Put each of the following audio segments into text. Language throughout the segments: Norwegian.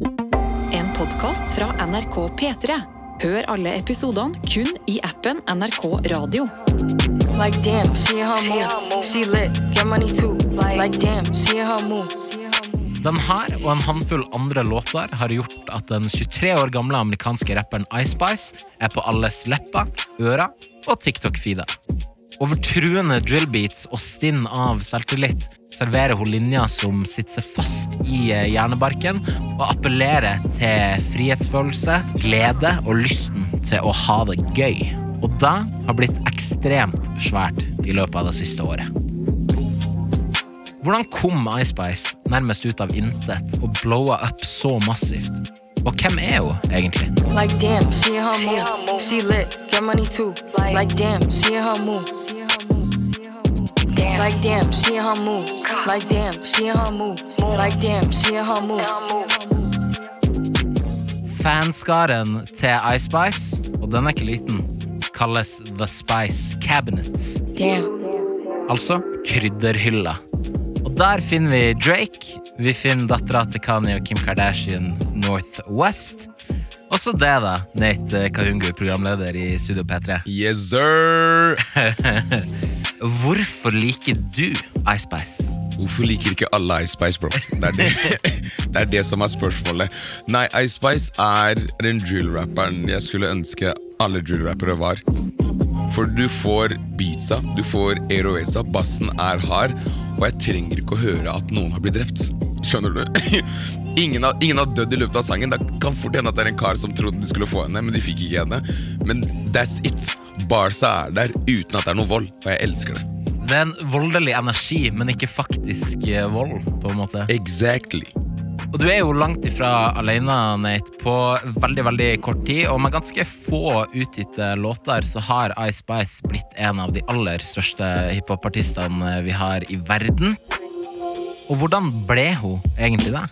En podkast fra NRK P3. Hør alle episodene kun i appen NRK Radio. Like damn, she her move. She lit, get money too. Like damn, she her move. Den her og en håndfull andre låter har gjort at den 23 år gamle amerikanske rapperen Ice Spice er på alles lepper, ører og TikTok-feeder. Over truende drillbeats og stinn av selvtillit serverer hun linjer som sitter fast i eh, hjernebarken, og appellerer til frihetsfølelse, glede og lysten til å ha det gøy. Og det har blitt ekstremt svært i løpet av det siste året. Hvordan kom Ice Spice nærmest ut av intet og blowa up så massivt? Og hvem er hun egentlig? Like damn, she in her mood. She lit, get money too. Like damn, she in her mood. Like damn, she in her mood. Like damn, she in her mood. Like damn, she in her mood. Fanskaren til Ice Spice, og den er ikke liten, kalles The Spice Cabinet. Damn. Altså krydderhylla. Og der finner vi Drake, vi finner dattera til Kanye og Kim Kardashian Northwest. Og så det, da, Nate Kahungu, programleder i Studio P3. Yes, sir! Hvorfor liker du Ice Spice? Hvorfor liker ikke alle Ice Spice, bro? Det er det, det, er det som er spørsmålet. Nei, Ice Spice er den drill-rapperen jeg skulle ønske alle drill-rappere var. For du får beatsa, du får aeroesa, bassen er hard, og jeg trenger ikke å høre at noen har blitt drept. Skjønner du? Ingen har, ingen har dødd i løpet av sangen. Det kan fort hende at det er en kar som trodde de skulle få henne, men de fikk ikke henne. Men that's it. Barsa er der uten at det er noe vold, og jeg elsker det. Det er en voldelig energi, men ikke faktisk eh, vold, på en måte. Exactly. Og du er jo langt ifra alene, Nate, på veldig veldig kort tid. Og med ganske få utgitte låter så har Ice Spice blitt en av de aller største hiphopartistene vi har i verden. Og hvordan ble hun egentlig det?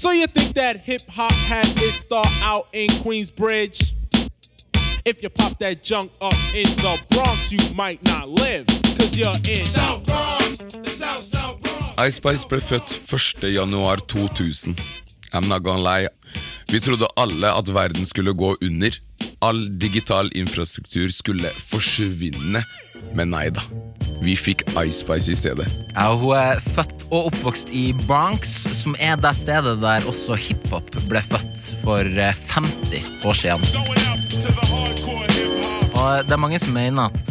So you think that hip hop had its start out in Queensbridge? If you pop that junk up in the Bronx, you might not live, cause you're in South Bronx, the South Bronx. Ice Spice ble født 1. januar 2000. I'm not gonna lie. Vi trodde alle at verden skulle gå under. All digital infrastruktur skulle forsvinne. Men nei da. Vi fikk Ice Spice i stedet. Ja, hun er født og oppvokst i Bronx, som er det stedet der også hiphop ble født for eh, 50 år siden. Og det er mange som mener at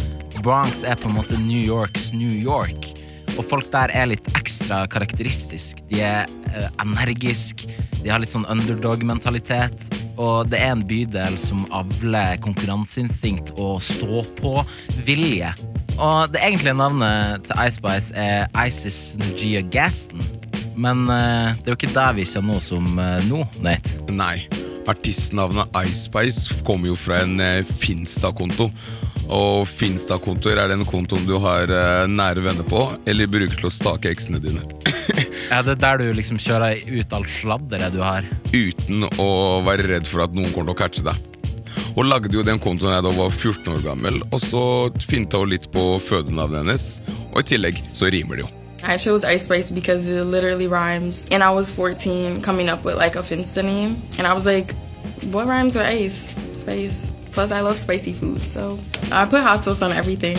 Bronx er på en måte New Yorks New York. Og folk der er litt ekstra karakteristisk. De er uh, energiske, de har litt sånn underdog-mentalitet. Og det er en bydel som avler konkurranseinstinkt og stå-på-vilje. Og det egentlige navnet til Ice er Isis Nujia Gaston. Men uh, det er jo ikke det vi kjenner henne som uh, nå, Nate. Nei. Artistnavnet Ice kommer jo fra en uh, Finsta-konto. Og Finsta-kontoer er den kontoen du har eh, nære venner på, eller bruker til å stake eksene dine. Er det der du liksom kjører ut alt sladderet du har? Uten å være redd for at noen kommer til å catche deg. Hun lagde jo den kontoen jeg da var 14 år gammel, og så finta hun litt på fødenavnet hennes, og i tillegg så rimer det jo. I chose Ice Spice because it literally rhymes. And I was 14 coming up with like a Finsta name. And I was like, what rhymes with ice? Space. Plus, I love spicy food. So I put hot sauce on everything.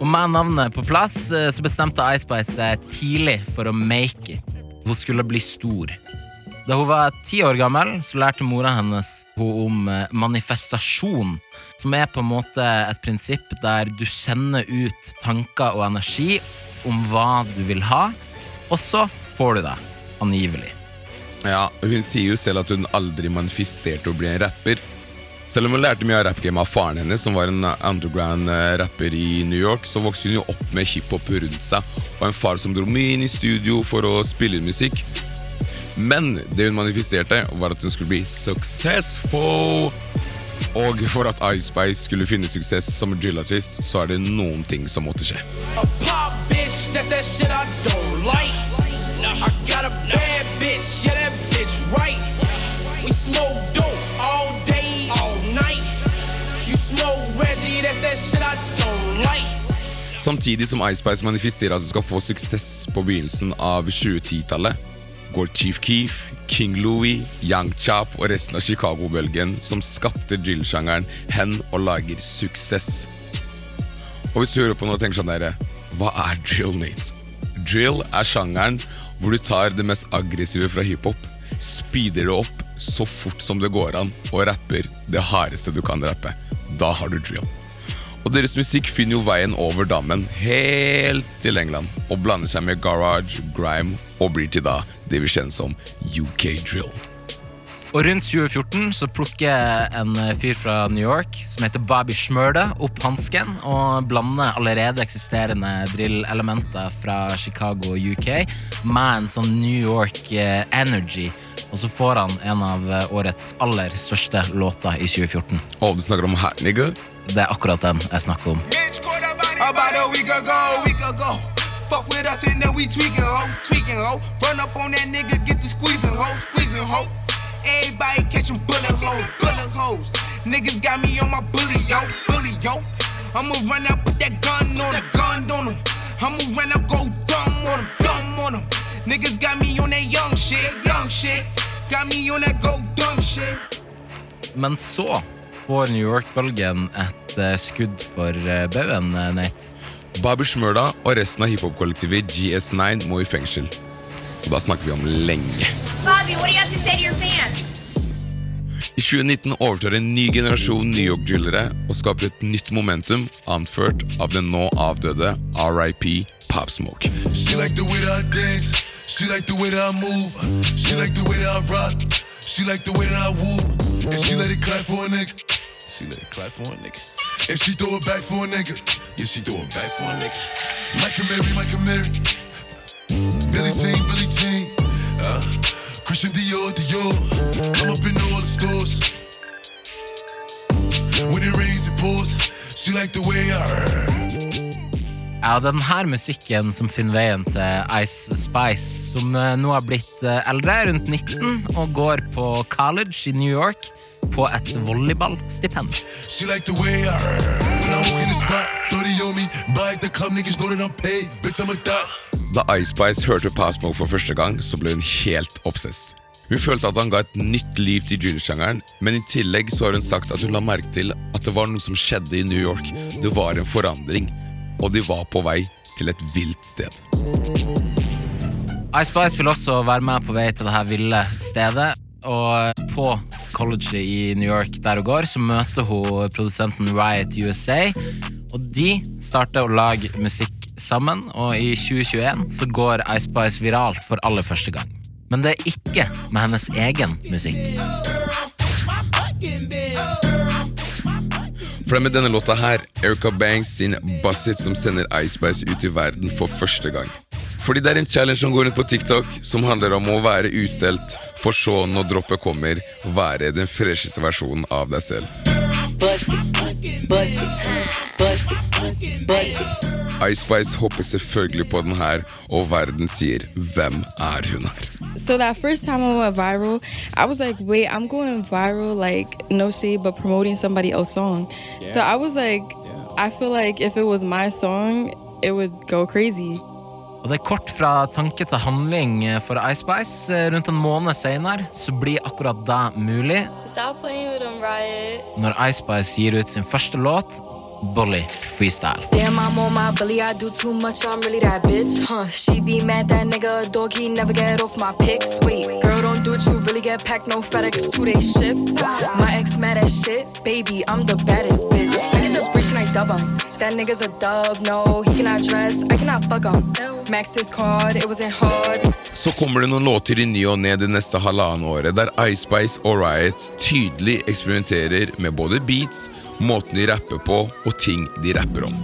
Og med navnet på plass eh, så bestemte Ice seg tidlig for å make it. Hun skulle bli stor. Da hun var ti år gammel, så lærte mora hennes hun om eh, manifestasjon, som er på en måte et prinsipp der du sender ut tanker og energi om hva du vil ha, og så får du det, angivelig. Ja, Hun sier jo selv at hun aldri manifesterte å bli en rapper. Selv om hun lærte mye av rappgame av faren hennes, som var en underground eh, i New York, så vokste hun jo opp med hiphop rundt seg, og en far som dro mye inn i studio for å spille musikk. Men det hun manifesterte, var at hun skulle bli successful. Og for at Ice Spice skulle finne suksess som drillartist, så er det noen ting som måtte skje. A pop bitch, that's that shit I don't like. Samtidig som Icepice manifesterer at du skal få suksess på begynnelsen av 2010-tallet. går Chief Keef, King Louie, Young Chap og resten av Chicago-bølgen som skapte drill-sjangeren hen og lager suksess. Og hvis du hører på nå og tenker sånn der, hva er drill, Nate? Drill er sjangeren hvor du tar det mest aggressive fra hiphop, speeder det opp så fort som det går an, og rapper det hardeste du kan rappe. Da har du drill. Og deres musikk finner jo veien over dammen helt til England, og blander seg med garage, grime og blir til da det vi kjenner som UK drill. Og rundt 2014 så plukker en fyr fra New York som heter Bobby Schmurda opp hansken og blander allerede eksisterende drill-elementer fra Chicago og UK med en sånn New York eh, energy. Og så får han en av eh, årets aller største låter i 2014. Og du snakker om hat nigga? Det er akkurat den jeg snakker om. About a week ago, week ago. Fuck with us and then we tweaking, ho, tweaking, ho. Run up on that nigga, get the squeezing, ho, squeezing, ho. Everybody catching bullet holes, bullet holes. Niggas got me on my bully, yo, bully, yo. I'ma run up with that gun on him, gun on him. I'ma run up, go dumb on him, dumb on him. Niggas got me on that young shit, young shit. Got me on that go dumb shit. Men så får New York-bølgen et eh, skudd for eh, baugen, eh, Nate. Babi Smurda og resten av hiphop-kollektivet GS9 må i fengsel. Og da snakker vi om lenge. Bobby, what do you have to say to your fans? I 2019 overtar en ny generasjon New York-drillere og skaper et nytt momentum, anført av den nå avdøde RIP Pop Smoke. She like the way that I dance. She like the way that I move. She like the way that I rock. She like the way that I woo. And she let it clap for a nigga. She let it clap for a nigga. And she throw it back for a nigga. Yeah, she throw it back for a nigga. Michael Mary, Michael Mary. Billy Jean, Billy Jean. Uh, Christian Dior, Dior. I'm up in all the stores. When it rains, it pours. She like the way I. Ja, den her musikken som finner veien til Ice Spice, som eh, nå har blitt eh, eldre, rundt 19, og går på college i New York på et volleyballstipend. Like the way I When I walk in the spot, 30 on me. Buy at the club, niggas know that I'm paid. Bitch, I'm a thot. Da Ice Spice hørte Pop Smoke for første gang, så ble hun helt obsessed. Hun følte at han ga et nytt liv til junior-sjangeren, men i tillegg så har hun sagt at hun la merke til at det var noe som skjedde i New York. Det var en forandring, og de var på vei til et vilt sted. Ice Spice vil også være med på vei til det her ville stedet. Og på colleget i New York der hun går, så møter hun produsenten Riot USA. Og de starter å lage musikk sammen, og i 2021 så går Ice Spice viralt for aller første gang. Men det er ikke med hennes egen musikk. For det er med denne låta her, Erica Banks sin It, som sender Ice Spice ut i verden for første gang. Fordi det er en challenge som går rundt på TikTok, som handler om å være ustelt, for så, når droppet kommer, være den fresheste versjonen av deg selv. Ice Spice hopper selvfølgelig på den her, og verden sier 'Hvem er hun her?' So that first time I went viral, I was like, wait, I'm going viral, like no shade, but promoting somebody else's song. So I was like, I feel like if it was my song, it would go crazy. Og det er kort fra tanke til handling for Icebice. Rundt en måned senere så blir akkurat det mulig når Icebice gir ut sin første låt, Bully Freestyle. Damn, I'm on my bully, I do too much, I'm really that bitch. Huh, she be mad that nigga dog, he never get off my pics. Wait, girl, don't do it, you really get packed, no FedEx, two day ship. My ex mad at shit, baby, I'm the baddest bitch. I get the bridge and I dub him. That nigga's a dub, no, he cannot dress, I cannot fuck him. Max his card, it wasn't hard. Så kommer det noen låter i ny og ne det neste halvannet året, der Ice Spice og Riot tydelig eksperimenterer med både beats, måten de rapper på, og ting de rapper om.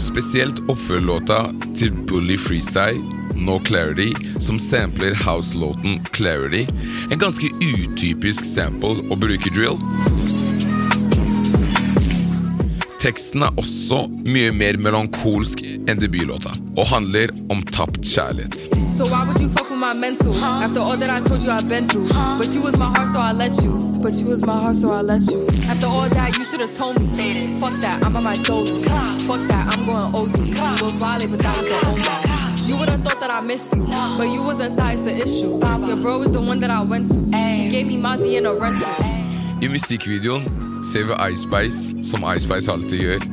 Spesielt oppfølgerlåta til Bully Freestyle, No Clarity, som sampler house-låten Clarity, en ganske utypisk sample å bruke drill. Teksten er også mye mer melankolsk enn debutlåta, og handler om tapt kjærlighet. So why would you fuck with my mental? After all that I told you I've been through. But you was my heart, so I let you. But you was my heart, so I let you. After all that, you should have told me. Fuck that, I'm on my dope. Fuck that, I'm going OD. We'll violate, but that was the old man. You would've thought that I missed you, but you was a thigh, the issue. Your bro is the one that I went to. He gave me Mozzie and a rental. I musikkvideoen ser vi Ice som Ice alltid gjør,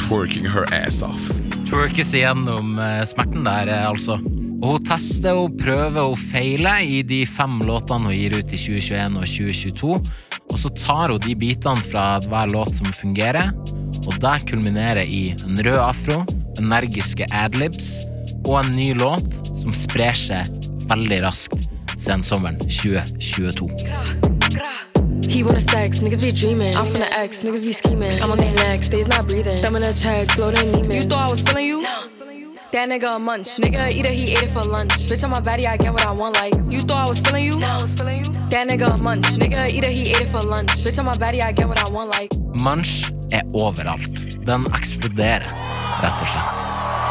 twerking her ass off. twerkes igjennom eh, smerten der, eh, altså. Og hun tester og prøver og feiler i de fem låtene hun gir ut i 2021 og 2022. Og så tar hun de bitene fra hver låt som fungerer, og det kulminerer i en rød afro, energiske adlibs og en ny låt som sprer seg veldig raskt siden sommeren 2022. He wanna sex, niggas be dreaming. I'm from the X, niggas be scheming. I'm on their neck, stays not breathing. Thumb in a check, blow their Neiman. You thought I was feeling you? No, filling you. That nigga a munch. Nigga eat it, he ate it for lunch. Bitch, on my body, I get what I want. Like, you thought I was feeling you? I was feeling you. That nigga a munch. Nigga eat it, he ate it for lunch. Bitch, on my body, I get what I want. Like, Munch er overalt. Den eksploderer, rett og slett.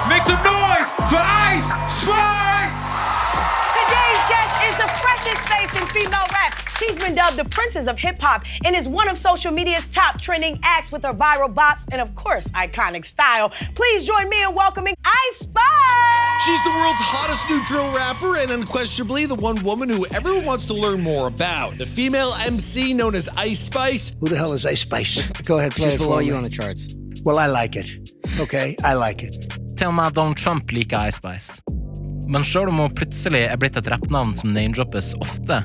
Make some noise for Ice Spice! Today's guest is the freshest face in female rap. She's been dubbed the princess of hip hop and is one of social media's top trending acts with her viral bops and, of course, iconic style. Please join me in welcoming Ice Spice. She's the world's hottest new drill rapper and unquestionably the one woman who everyone wants to learn more about. The female MC known as Ice Spice. Who the hell is Ice Spice? Go ahead, play She's it for below me. you on the charts. Well, I like it. Okay, I like it. Til og med Donald Trump liker Ice Spice. Men sjøl om hun plutselig er blitt et rappnavn som name-droppes ofte,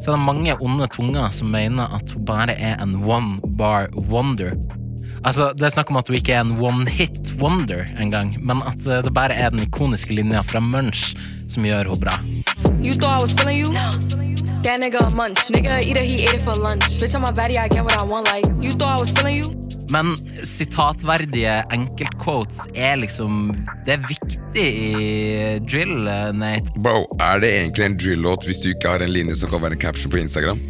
så er det mange onde tunger som mener at hun bare er en one bar wonder. Altså, Det er snakk om at hun ikke er en one hit wonder engang, men at eh, det bare er den ikoniske linja fra Munch som gjør henne bra. you thought I was feeling you? That nigga munch. Nigga eat it, he ate it for lunch. Bitch, on my body, I get what I want. Like, you thought I was feeling you? Men sitatverdige enkeltquotes er liksom Det er viktig i drill, Nate. Bro, er det egentlig en drill-låt hvis du ikke har en linje som kan være en caption på Instagram?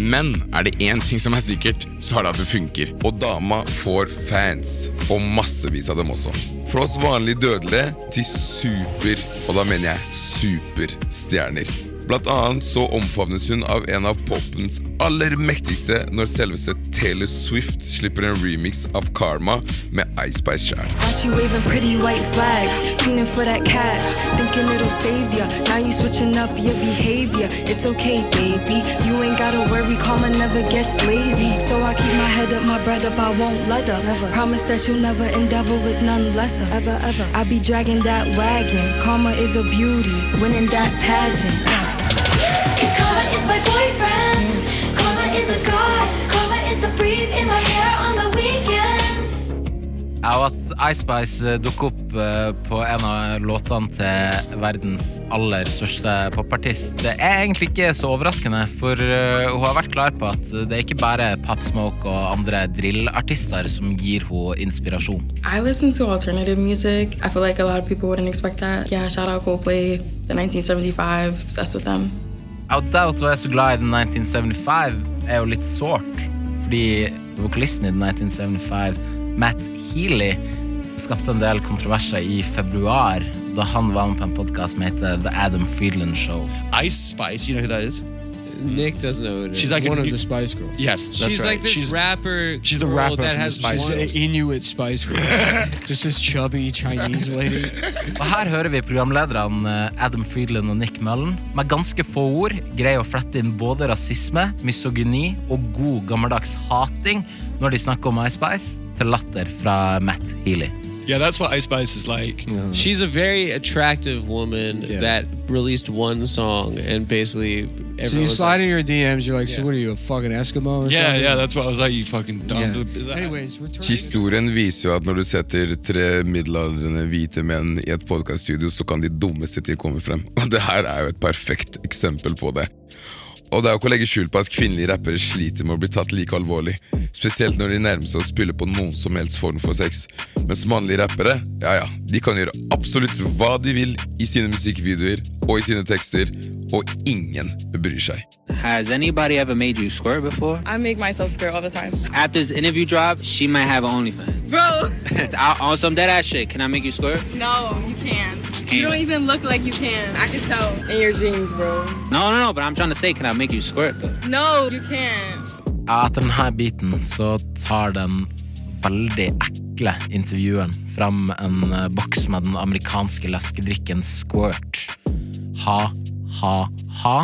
Men er det én ting som er sikkert, så er det at det funker. Og dama får fans. Og massevis av dem også. Fra oss vanlige dødelige til super, og da mener jeg superstjerner. Blant annet så omfavnes hun av en av popens aller mektigste når selveste Taylor Swift slipper en remix av Karma med Ice Spice sjæl. Got you waving pretty white flags, fiending for that cash, thinking it'll save ya. Now you switching up your behavior. It's okay, baby. You ain't gotta worry, karma never gets lazy. So I keep my head up, my bread up, I won't let up. Never. Promise that you'll never endeavor with none lesser. Ever, ever. I be dragging that wagon. Karma is a beauty, winning that pageant. Spice eh, dukker opp eh, på en av låtene til verdens aller største popartist, det er egentlig ikke så overraskende, for eh, hun har vært klar på at det er ikke bare Pop Smoke og andre drillartister som gir henne inspirasjon. I listen to alternative music. I feel like a lot of people wouldn't expect that. Yeah, shout out Coldplay, the 1975, obsessed with them. Ja, Doubt var jeg så glad i den 1975 er jo litt sårt, fordi vokalisten i den 1975, Matt Healy, skapte en del kontroverser i februar da han var med på en podcast som heter The Adam Friedland Show. Ice Spice, you know who that is? Nick doesn't know who it is. She's like one a- of the Spice Girls. Yes, that's she's right. like this she's, rapper. she's the girl rapper that from the has Spice one- Girls. Inuit Spice Girls. Just this chubby Chinese lady. Og her hører vi programlederne eh, Adam Friedland og Nick Mullen med ganske få ord greier å flette inn både rasisme, misogyni og god gammeldags hating når de snakker om Ice Spice, til latter fra Matt Healy. Yeah, that's what Ice Spice is like. She's a very attractive woman that released one song and basically everyone So you was slide like, in your DMs, you're like, so what are you, a fucking Eskimo or Yeah, something? yeah, that's what I was like. You fucking dumb. Yeah. Anyways, returning Historien viser jo at når du setter tre middelaldrende hvite menn i et podcaststudio, så kan de dummeste ting komme frem. Og det her er jo et perfekt eksempel på det. Og det er jo ikke å legge skjul på at kvinnelige rappere sliter med å bli tatt like alvorlig. Spesielt når de nærmer seg å spille på noen som helst form for sex. Mens mannlige rappere, ja ja, de kan gjøre absolutt hva de vil i sine musikkvideoer og i sine tekster, og ingen bryr seg. Has anybody ever made you squirt before? I make myself squirt all the time. After this interview drop, she might have an OnlyFans. Bro, I- On some dead ass shit, can I make you squirt? no, you can't. Can You don't even look like you can. I can tell in your jeans, bro. No, no, no. But I'm trying to say, can I make you squirt though? No, you can't. Etter denne biten så tar den veldig ekle intervjueren fram en eh, boks med den amerikanske leskedrikken Squirt. Ha, ha, ha.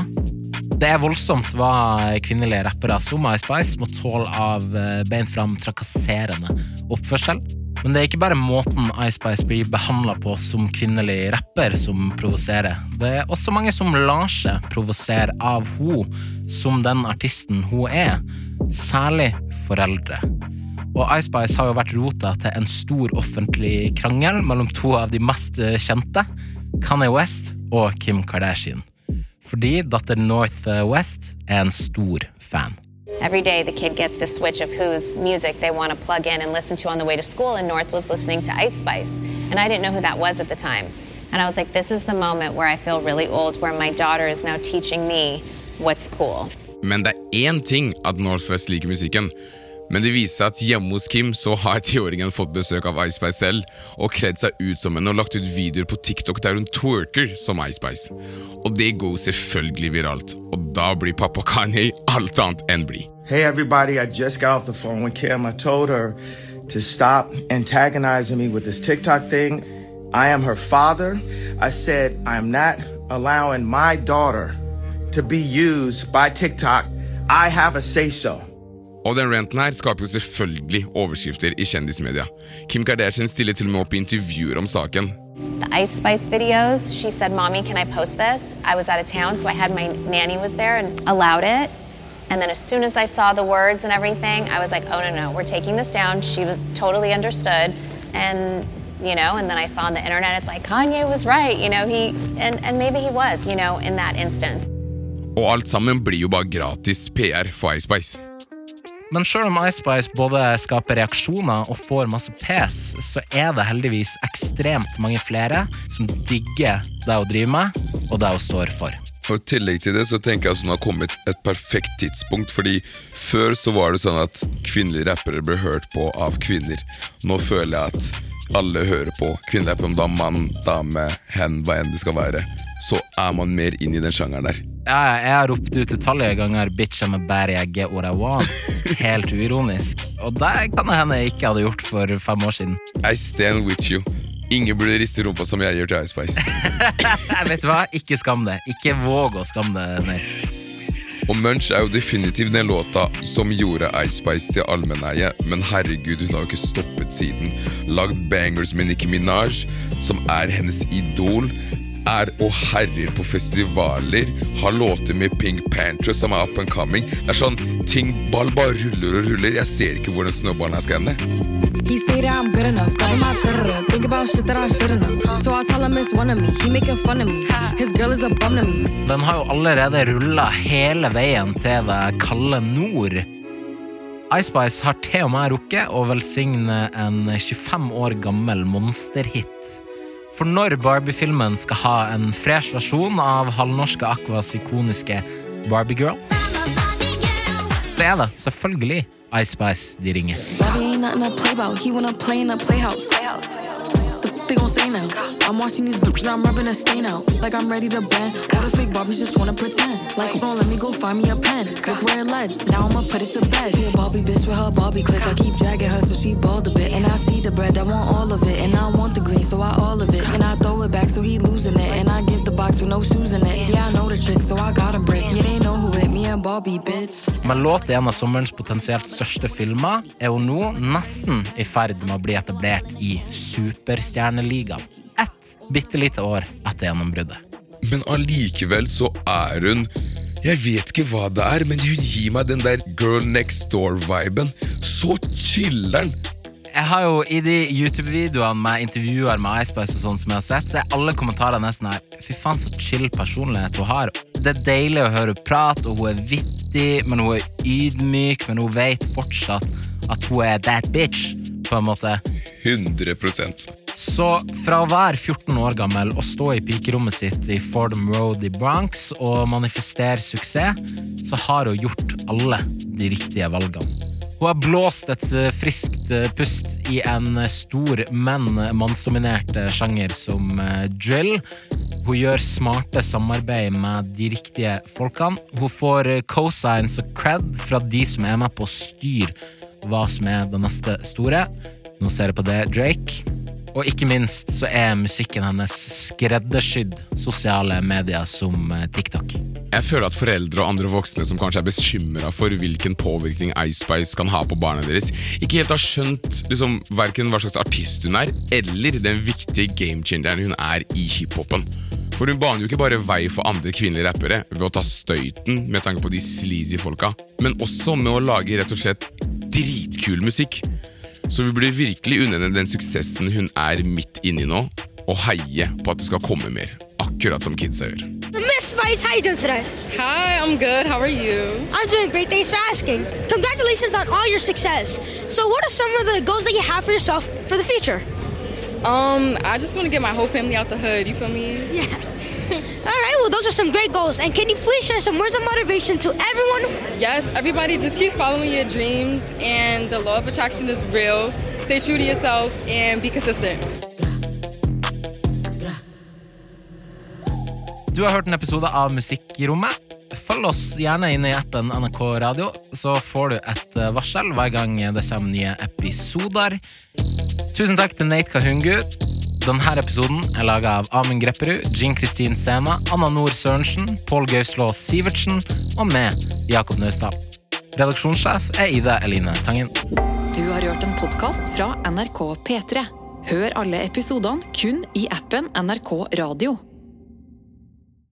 Det er voldsomt hva kvinnelige rappere som Ice Spice må tåle av eh, beint fram trakasserende oppførsel. Men det er ikke bare måten Ice Spice blir behandla på som kvinnelig rapper som provoserer. Det er også mange som lar seg provosere av hun som den artisten hun er. Særlig foreldre. Og Ice Spice har jo vært rota til en stor offentlig krangel mellom to av de mest kjente, Kanye West og Kim Kardashian. Fordi datter North West er en stor fan. Every day, the kid gets to switch of whose music they want to plug in and listen to on the way to school, and North was listening to Ice Spice. And I didn't know who that was at the time. And I was like, this is the moment where I feel really old, where my daughter is now teaching me what's cool. Men det er én ting at Northwest liker musikken. Men det viser seg at hjemme hos Kim så har tiåringen fått besøk av Ice Spice selv og kledd seg ut som henne og lagt ut videoer på TikTok der hun twerker som Ice Spice. Og det går selvfølgelig viralt, og da blir pappa Kanye alt annet enn blid. Hey, everybody, I just got off the phone with Kim. I told her to stop antagonizing me with this TikTok thing. I am her father. I said, I'm not allowing my daughter to be used by TikTok. I have a say so. Og den ranten her skaper jo selvfølgelig overskrifter i kjendismedia. Kim Kardashian stiller til og med opp i intervjuer om saken. The Ice Spice videos, she said, Mommy, can I post this? I was out of town, so I had my nanny was there and allowed it. And then as soon as I saw the words and everything, I was like, oh, no, no, we're taking this down. She was totally understood. And, you know, and then I saw on the internet, it's like, Kanye was right, you know, he, and, and maybe he was, you know, in that instance. Og alt sammen blir jo bare gratis PR for Ice Men selv om Ice både skaper reaksjoner og får masse pes, så er det heldigvis ekstremt mange flere som digger det hun driver med, og det hun står for. Og I tillegg til det så tenker jeg at det har kommet et perfekt tidspunkt, fordi før så var det sånn at kvinnelige rappere ble hørt på av kvinner. Nå føler jeg at alle hører på kvinnelige rappere, om det er mann, dame, hen, hva enn det skal være. Så er man mer inn i den sjangeren der. Ja, jeg har ropt ut utallige ganger 'bitch I'm a bad I get what I want', helt uironisk. Og det kan det hende jeg ikke hadde gjort for fem år siden. I stand with you. Ingen burde riste rumpa som jeg gjør til Ice Spice. Vet du hva? Ikke skam det. Ikke våg å skamme det, Nate. Og Munch er jo definitivt den låta som gjorde Ice Spice til allmenneie, men herregud, hun har jo ikke stoppet siden. Lagd bangers med Nicki Minaj, som er hennes idol. Er og herjer på festivaler, har låter med Pink Panther som er up and coming. Det er sånn, ting ball bare ruller og ruller. Jeg ser ikke hvor den snøballen her skal ende. He say that I'm good enough, got my da Think about shit that I shouldn't know. So I tell him it's one of me. He making fun of me. His girl is a bum to me. Den har jo allerede rulla hele veien til det kalde nord. Icepice har til og med rukket å velsigne en 25 år gammel monsterhit. For når Barbie-filmen skal ha en fresh versjon av halvnorske Aquas ikoniske Barbie-girl, så er det selvfølgelig Ice Spice de ringer. Barbie they gon' say now? I'm watching these bitches, I'm rubbing a stain out. Like I'm ready to bend. All the fake Barbies just wanna pretend. Like, don't let me go find me a pen. Look where it led. Now I'ma put it to bed. She a Barbie bitch with her Barbie click. I keep dragging her so she bald a bit. And I see the bread, I want all of it. And I want the green, so I all of it. And I throw it back so he losing it. And I give the box with no shoes in it. Yeah, I know the trick, so I got him brick. Yeah, they know who hit Med låt i en av sommerens potensielt største filmer er hun nå nesten i ferd med å bli etablert i Superstjerneligaen. Ett bitte lite år etter gjennombruddet. Men allikevel så er hun Jeg vet ikke hva det er, men hun gir meg den der girl next door-viben. Så chiller'n! Jeg har jo I de YouTube-videoene med intervjuer med Icespice og sånn som jeg har sett, så er alle kommentarer nesten her Fy faen, så chill personlighet hun har. Det er deilig å høre prate, og hun er vittig, men hun er ydmyk, men hun vet fortsatt at hun er that bitch, på en måte. 100% Så fra å være 14 år gammel og stå i pikerommet sitt i Fordham Road i Bronx og manifestere suksess, så har hun gjort alle de riktige valgene. Hun har blåst et eh, friskt eh, pust i en stor, men mannsdominert eh, sjanger som eh, drill. Hun gjør smarte samarbeid med de riktige folkene. Hun får cosigns og cred fra de som er med på å styre hva som er det neste store. Nå ser jeg på det, Drake. Og ikke minst så er musikken hennes skreddersydd sosiale medier som eh, TikTok. Jeg føler at foreldre og andre voksne som kanskje er bekymra for hvilken påvirkning Ice Spice kan ha på barna deres, ikke helt har skjønt liksom, verken hva slags artist hun er, eller den viktige gamechangeren hun er i hiphopen. For hun baner jo ikke bare vei for andre kvinnelige rappere ved å ta støyten med tanke på de sleazy folka, men også med å lage rett og slett dritkul musikk. Så vi burde virkelig unne henne den suksessen hun er midt inni nå, og heie på at det skal komme mer. Akkurat som kidsa gjør. Miss Spice, how you doing today? Hi, I'm good. How are you? I'm doing great. Thanks for asking. Congratulations on all your success. So, what are some of the goals that you have for yourself for the future? Um, I just want to get my whole family out the hood. You feel me? Yeah. All right. Well, those are some great goals. And can you please share some words of motivation to everyone? Yes, everybody just keep following your dreams and the law of attraction is real. Stay true to yourself and be consistent. Du har hørt en episode av Musikkrommet. Følg oss gjerne inne i appen NRK Radio, så får du et eh, varsel hver gang det kommer nye episoder. Tusen takk til Nate Kahungu. Denne episoden er laga av Amund Grepperud, Jean Kristin Sema, Anna Nord Sørensen, Pål Gauslå Sivertsen og meg, Jakob Naustdal. Redaksjonssjef er Ida Eline Tangen. Du har hørt en podkast fra NRK P3. Hør alle episodene kun i appen NRK Radio.